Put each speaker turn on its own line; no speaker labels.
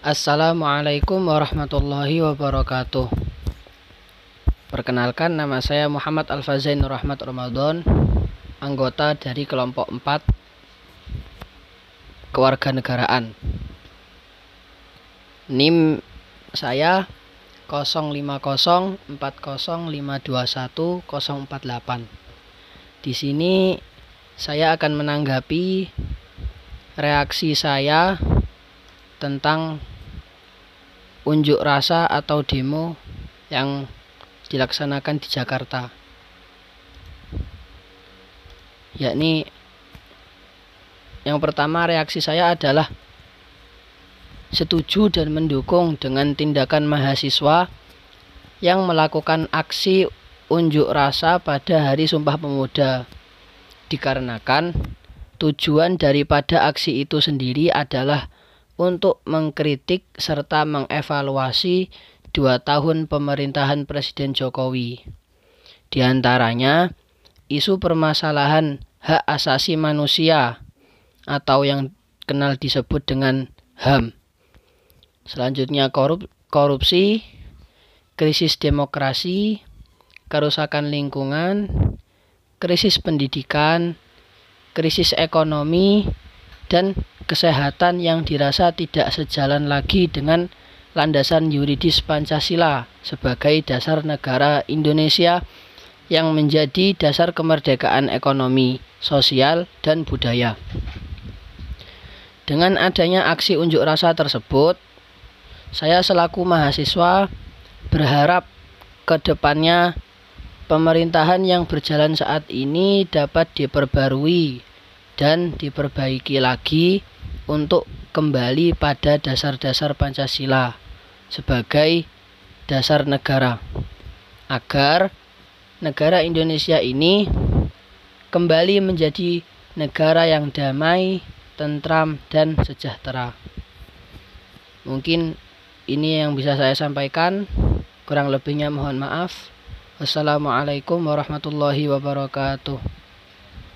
Assalamualaikum warahmatullahi wabarakatuh. Perkenalkan nama saya Muhammad Al-Fazain Rahmat Ramadan, anggota dari kelompok 4 kewarganegaraan. NIM saya 05040521 Di sini saya akan menanggapi reaksi saya tentang unjuk rasa atau demo yang dilaksanakan di Jakarta. Yakni yang pertama reaksi saya adalah setuju dan mendukung dengan tindakan mahasiswa yang melakukan aksi unjuk rasa pada hari Sumpah Pemuda. Dikarenakan tujuan daripada aksi itu sendiri adalah untuk mengkritik serta mengevaluasi dua tahun pemerintahan Presiden Jokowi. Di antaranya, isu permasalahan hak asasi manusia atau yang kenal disebut dengan HAM. Selanjutnya korup korupsi, krisis demokrasi, kerusakan lingkungan, krisis pendidikan, krisis ekonomi, dan kesehatan yang dirasa tidak sejalan lagi dengan landasan yuridis Pancasila sebagai dasar negara Indonesia yang menjadi dasar kemerdekaan ekonomi, sosial, dan budaya. Dengan adanya aksi unjuk rasa tersebut, saya selaku mahasiswa berharap ke depannya pemerintahan yang berjalan saat ini dapat diperbarui dan diperbaiki lagi untuk kembali pada dasar-dasar Pancasila sebagai dasar negara agar negara Indonesia ini kembali menjadi negara yang damai, tentram, dan sejahtera. Mungkin ini yang bisa saya sampaikan. Kurang lebihnya mohon maaf. Wassalamualaikum warahmatullahi wabarakatuh.